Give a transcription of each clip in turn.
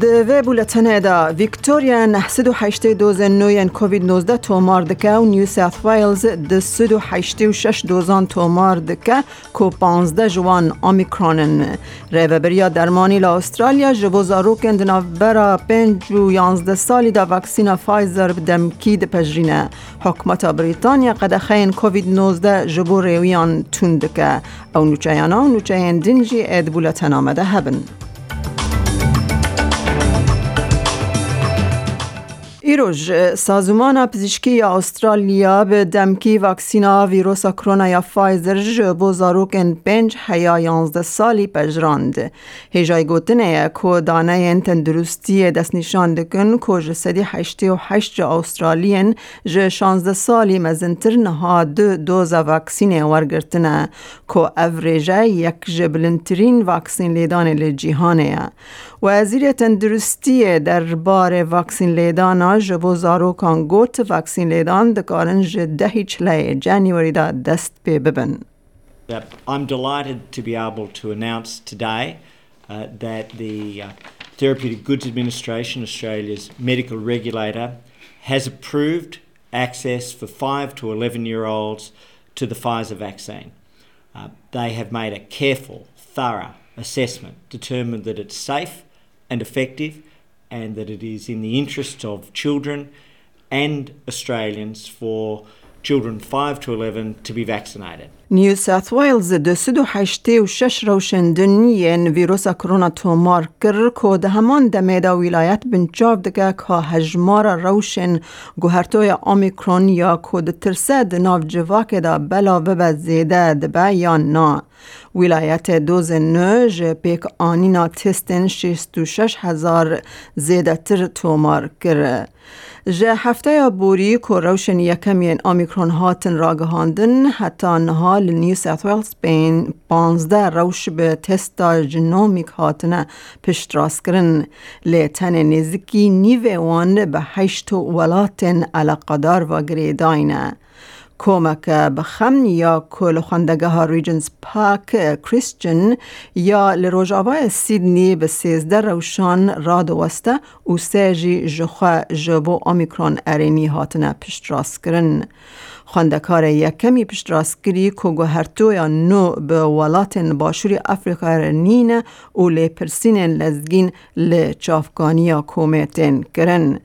کردینه دوی بولتنه دا ویکتوریا 908 دوز نوین کووید 19 تومار دکه و نیو ساث ویلز ده 186 دوزان تومار دکه کو 15 جوان اومیکرونن ریوه بریا درمانی لا استرالیا جبو زاروکن دنا برا 5 و 11 سالی دا وکسینا فایزر بدمکی ده پجرینه حکمت بریتانیا قد خین کووید 19 جبو ریویان تون دکه او نوچیانا و نوچیان دنجی اد بولتن آمده هبن ایروژ سازمان پزشکی استرالیا به دمکی واکسینا ویروس کرونا یا فایزر جبو زاروکن پنج هیا یانزده سالی پجراند. هیجای گوتنه که دانه تندرستی دست نشان دکن که جسدی هشتی و هشت استرالین جه شانزده سالی مزنتر نها دو دوز واکسین ورگرتنه که اوریجه یک جبلنترین واکسین لیدان لجیهانه. وزیر تندرستی در بار واکسین زاروکان گوت واکسین لیدان دکارن جده جانیوری دا دست پی ببن. I'm delighted to be able to announce today uh, that the uh, Therapeutic Goods Administration, Australia's medical regulator, has approved access for 5 to 11 year olds to the Pfizer vaccine. Uh, they have made a careful, thorough assessment, determined that it's safe and effective, and that it is in the interests of children and Australians for children 5 to 11 to be vaccinated. نیو ساث ویلز ده سدو حشته و شش روشندنی ویروس کرونا تومار کر که ده همان دمه دا ولایت بنچاو دگه که هجمار روشن گوهرتوی اومیکرون یا که ده ترسه ده ناو جواک دا بلا ببه زیده ده یا نا. ولایت دوز نو جه پیک آنینا تستن شش هزار زیده تر تومار کر. جه هفته بوری که روشن یکمین اومیکرون هاتن راگهاندن حتی نها نیو ساوت ویلز بین 15 روش به تستا جنومیک هاتنه پشت راست کرن. لیتن نزدیکی نیو وان به هشت ولاتن علاقدار و گریداینه. کمک بخم یا کل خوندگه ها ریجنز پاک کریستجن یا لروجاوا سیدنی به سیزده روشان را دوسته و سیجی جخوا جبو اومیکرون ارینی هاتنه پشت راست کرن. خواندکار یکمی پشت راست کری که گوهرتو یا نو به ولات باشوری افریقا رنین و لی پرسین لزگین یا کومیتین کرن.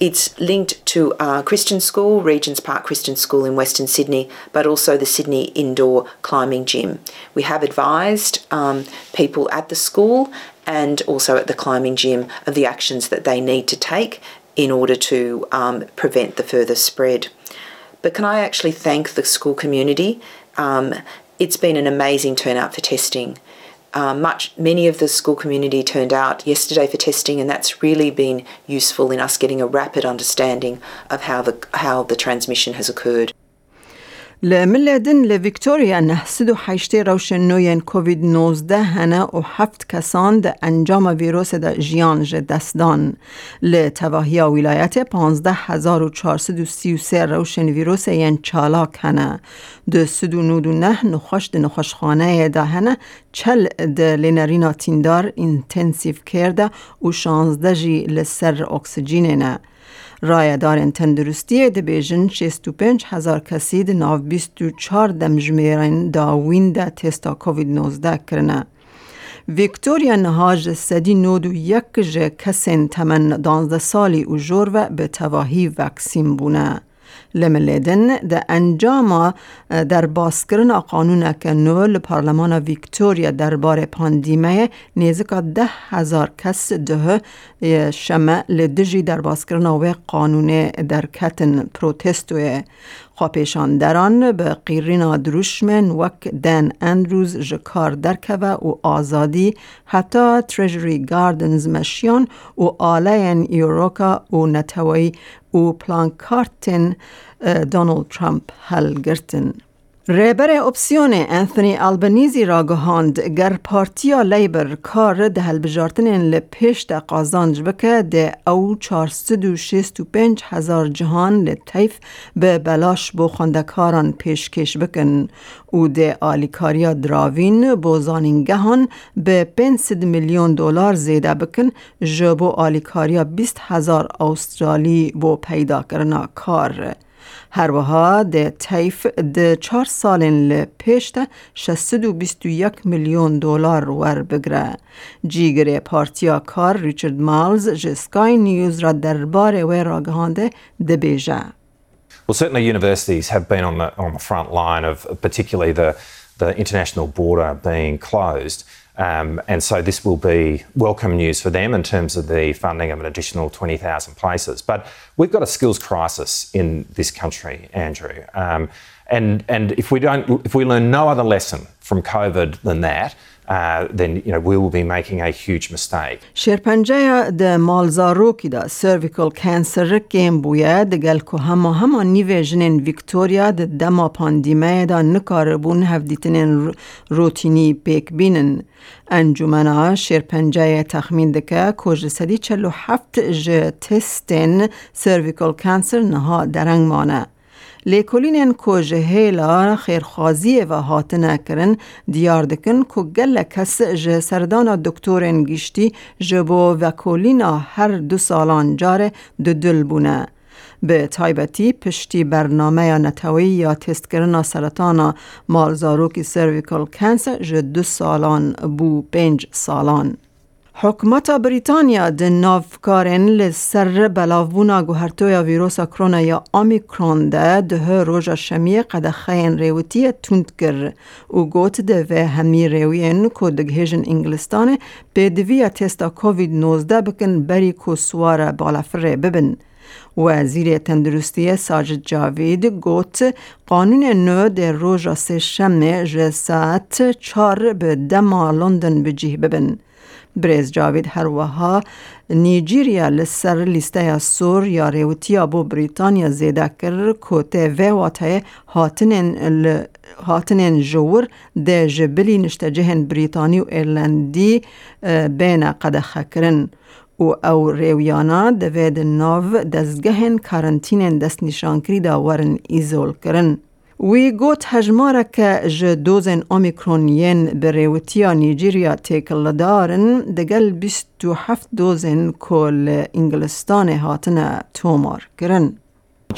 It's linked to our Christian school, Regent's Park Christian School in Western Sydney, but also the Sydney Indoor Climbing Gym. We have advised um, people at the school and also at the climbing gym of the actions that they need to take in order to um, prevent the further spread. But can I actually thank the school community? Um, it's been an amazing turnout for testing. Uh, much many of the school community turned out yesterday for testing, and that's really been useful in us getting a rapid understanding of how the how the transmission has occurred. لملدن لویکتوریا نه سدو حیشته روشن نوین کووید 19 هنه و هفت کسان ده انجام ویروس ده جیان جه دستدان. لتواهی ولایت پانزده هزار و چارسد و سی و سه روشن ویروس ین چالاک هنه. ده نه نخوش ده نخوشخانه ده هنه چل ده لینرینا تیندار انتنسیف کرده و شانزده جی لسر اکسیجینه نه. رایدار تندرستی دبیجن 65 هزار کسی ده ناو 24 دمجمیرین داوین ده تستا کووید 19 کرنه. ویکتوریا نهاج سدی نود و یک جه کسین تمن دانزده سالی و جور و به تواهی وکسین بونه. لملیدن ده انجام در باسکرن قانون که نو لپارلمان ویکتوریا درباره پاندیمه نیزکا ده هزار کس ده شمع لدجی در باسکرن و قانون در کتن پروتستوی دران به قیرین دروشمن وک دن اندروز جکار درکوه و آزادی حتی ترژری گاردنز مشیان و آلین ایوروکا و نتوی و پلانکارتن دۆنڵ ترامپ هەلگرتن. ریبر اپسیون انثونی البنیزی را گهاند. گر پارتیا لیبر کار ده هلبجارتن لپیش ده قازانج بکه ده او پنج هزار جهان لطیف به بلاش بو خاندکاران پیشکش بکن. او ده آلیکاریا دراوین بو زانینگهان به 500 میلیون دلار زیده بکن. جبو آلیکاریا 20 هزار استرالی بو پیدا کرنا کار. ده تیف ده چار سالن پیشت 621 میلیون دلار ور بگره. جیگر پارتیا کار ریچارد مالز جسکای نیوز را درباره و راگهانده ده بیجه. Well, certainly universities have been on the, on the front line of particularly the, the international border being closed. Um, and so this will be welcome news for them in terms of the funding of an additional 20,000 places. But we've got a skills crisis in this country, Andrew. Um, and, and if we don't, if we learn no other lesson from COVID than that, uh, then you know we will be making a huge mistake. شرپنجه د مالزاروکی دا سرویکل کانسر کم بویا دگل که هما هما نیوه جنین ویکتوریا د دما پاندیمه دا نکاربون هفدیتنین روتینی پیک بینن. انجمنا شرپنجه تخمین دکه کج سدی چلو هفت ج تستن سرویکل کانسر نها درنگ مانه. لیکولین کو جهیلا خیرخوازی و هاتنه کرن دیار دکن کو گل کس جه سردان دکتورن گیشتی جبو و کولینا هر دو سالان جاره دو دل بونه. به تایبتی پشتی برنامه نتوی یا تست کردن سرطان مالزاروکی سرویکل کانسر جه دو سالان بو پنج سالان. حکومت بریتانیا د نافکارن لسر بلاوونا گوهرتویا ویروس کرونا یا آمیکرون ده ده روژا شمی قد خین ریوتی تند کر و گوت ده و همی ریوین که دگهیجن انگلستان به دویا تستا کووید 19 بکن بری کو سوار بالافره ببن. وزیر تندرستی ساجد جاوید گوت قانون نو در روژا سه شمه جسات چار به دما لندن بجیه ببن. برز جاوید هر وها نیجیریا لسر لیسته سور یا ریوتیا بو بریتانیا زیده کر کوته و واته هاتنین هاتنین جور ده جبلی نشته جهن بریتانی و ایرلندی بین قد خکرن و او ریویانا دوید ناو دزگهن کارنتینن دست نشانکری دا ورن ایزول کرن. وی گوت هجماره که ج دوزن اومیکرونین به ریوتیا نیجیریا تیکل دارن دگل بیست و هفت دوزن کل انگلستان هاتن تومار کرن.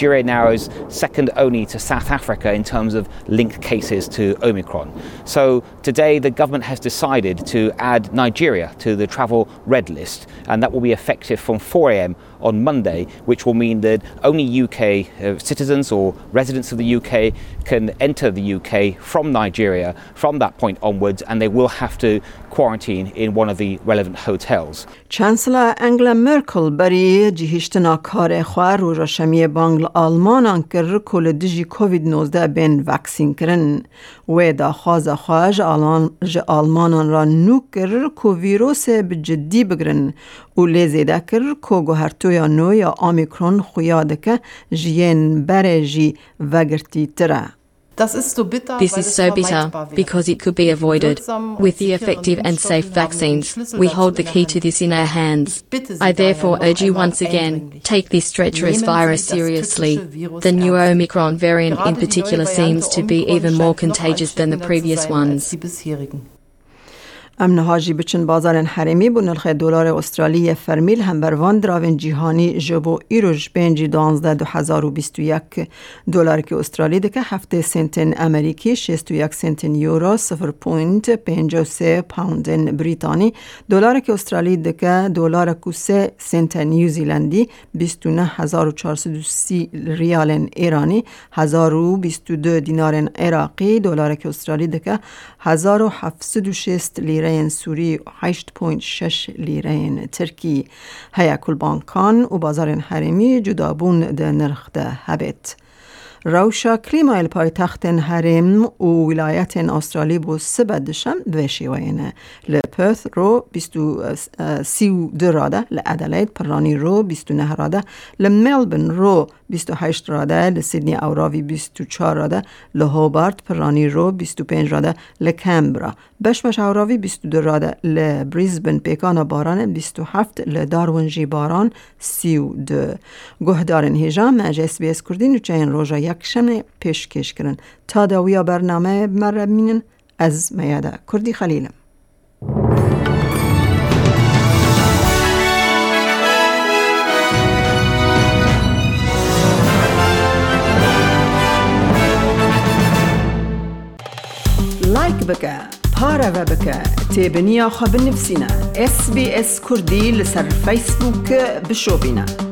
Nigeria now is second only to South Africa in terms of linked cases to Omicron. So today the government has decided to add Nigeria to the travel red list, and that will be effective from 4 a.m on Monday, which will mean that only UK uh, citizens or residents of the UK can enter the UK from Nigeria from that point onwards, and they will have to quarantine in one of the relevant hotels. Chancellor Angela Merkel برای جهشتنا کار خواه رو رشمی بانگل آلمان انکر کل دیجی کووید 19 بین وکسین کرن و دا خواز خواه جه آلمان را نو کر که ویروس بجدی بگرن و لیزیده کر که گوهرتو نو یا آمیکرون جین بره جی وگرتی تره. This is so bitter because it could be avoided. With the effective and safe vaccines, we hold the key to this in our hands. I therefore urge you once again, take this treacherous virus seriously. The new Omicron variant in particular seems to be even more contagious than the previous ones. ام نهاجی بچن بازار حرمی بو نرخ دلار استرالی فرمیل هم بروان دراون جیهانی جبو ایروش بینجی دانزده دو هزار و بیستو یک دلار که استرالی دکه هفته سنتن امریکی شست و یک سنتن یورو سفر پوینت پینج و سه پاوندن بریتانی دلار که استرالی دکه دلار کو سه سنتن نیوزیلندی بیستو نه هزار و چارسد و سی ریال ایرانی هزار و بیستو دو دینار عراقی دلار که استرالی دکه هزار و هفتصد و شست لیره لیره سوری 8.6 لیره ترکی هیا کل بانکان و بازار حرمی جدابون ده نرخ ده هبت. روشا کلیمای پایتخت هرم و ولایت استرالی بو سبدشم دوشی وینه لپرث رو بیستو سی دو راده لعدلید پرانی رو بیستو نه راده لملبن رو 28 راده لسیدنی اوراوی 24 راده لهوبارت پرانی رو 25 راده لکمبرا بشمش اوراوی 22 راده لبریزبن پیکان باران 27 لدارونجی باران 32 گهدارن هیجان مجلس بی اس کردین و چین روژا یکشنه پیشکش کرن. تا داویا برنامه مرمینن از میاده. کردی خلیلم. لایک بکە پارەوە بکە تێبنییا خە بنفسینە SسBS کوردی لەسەر فیسبووکە بشۆبینە.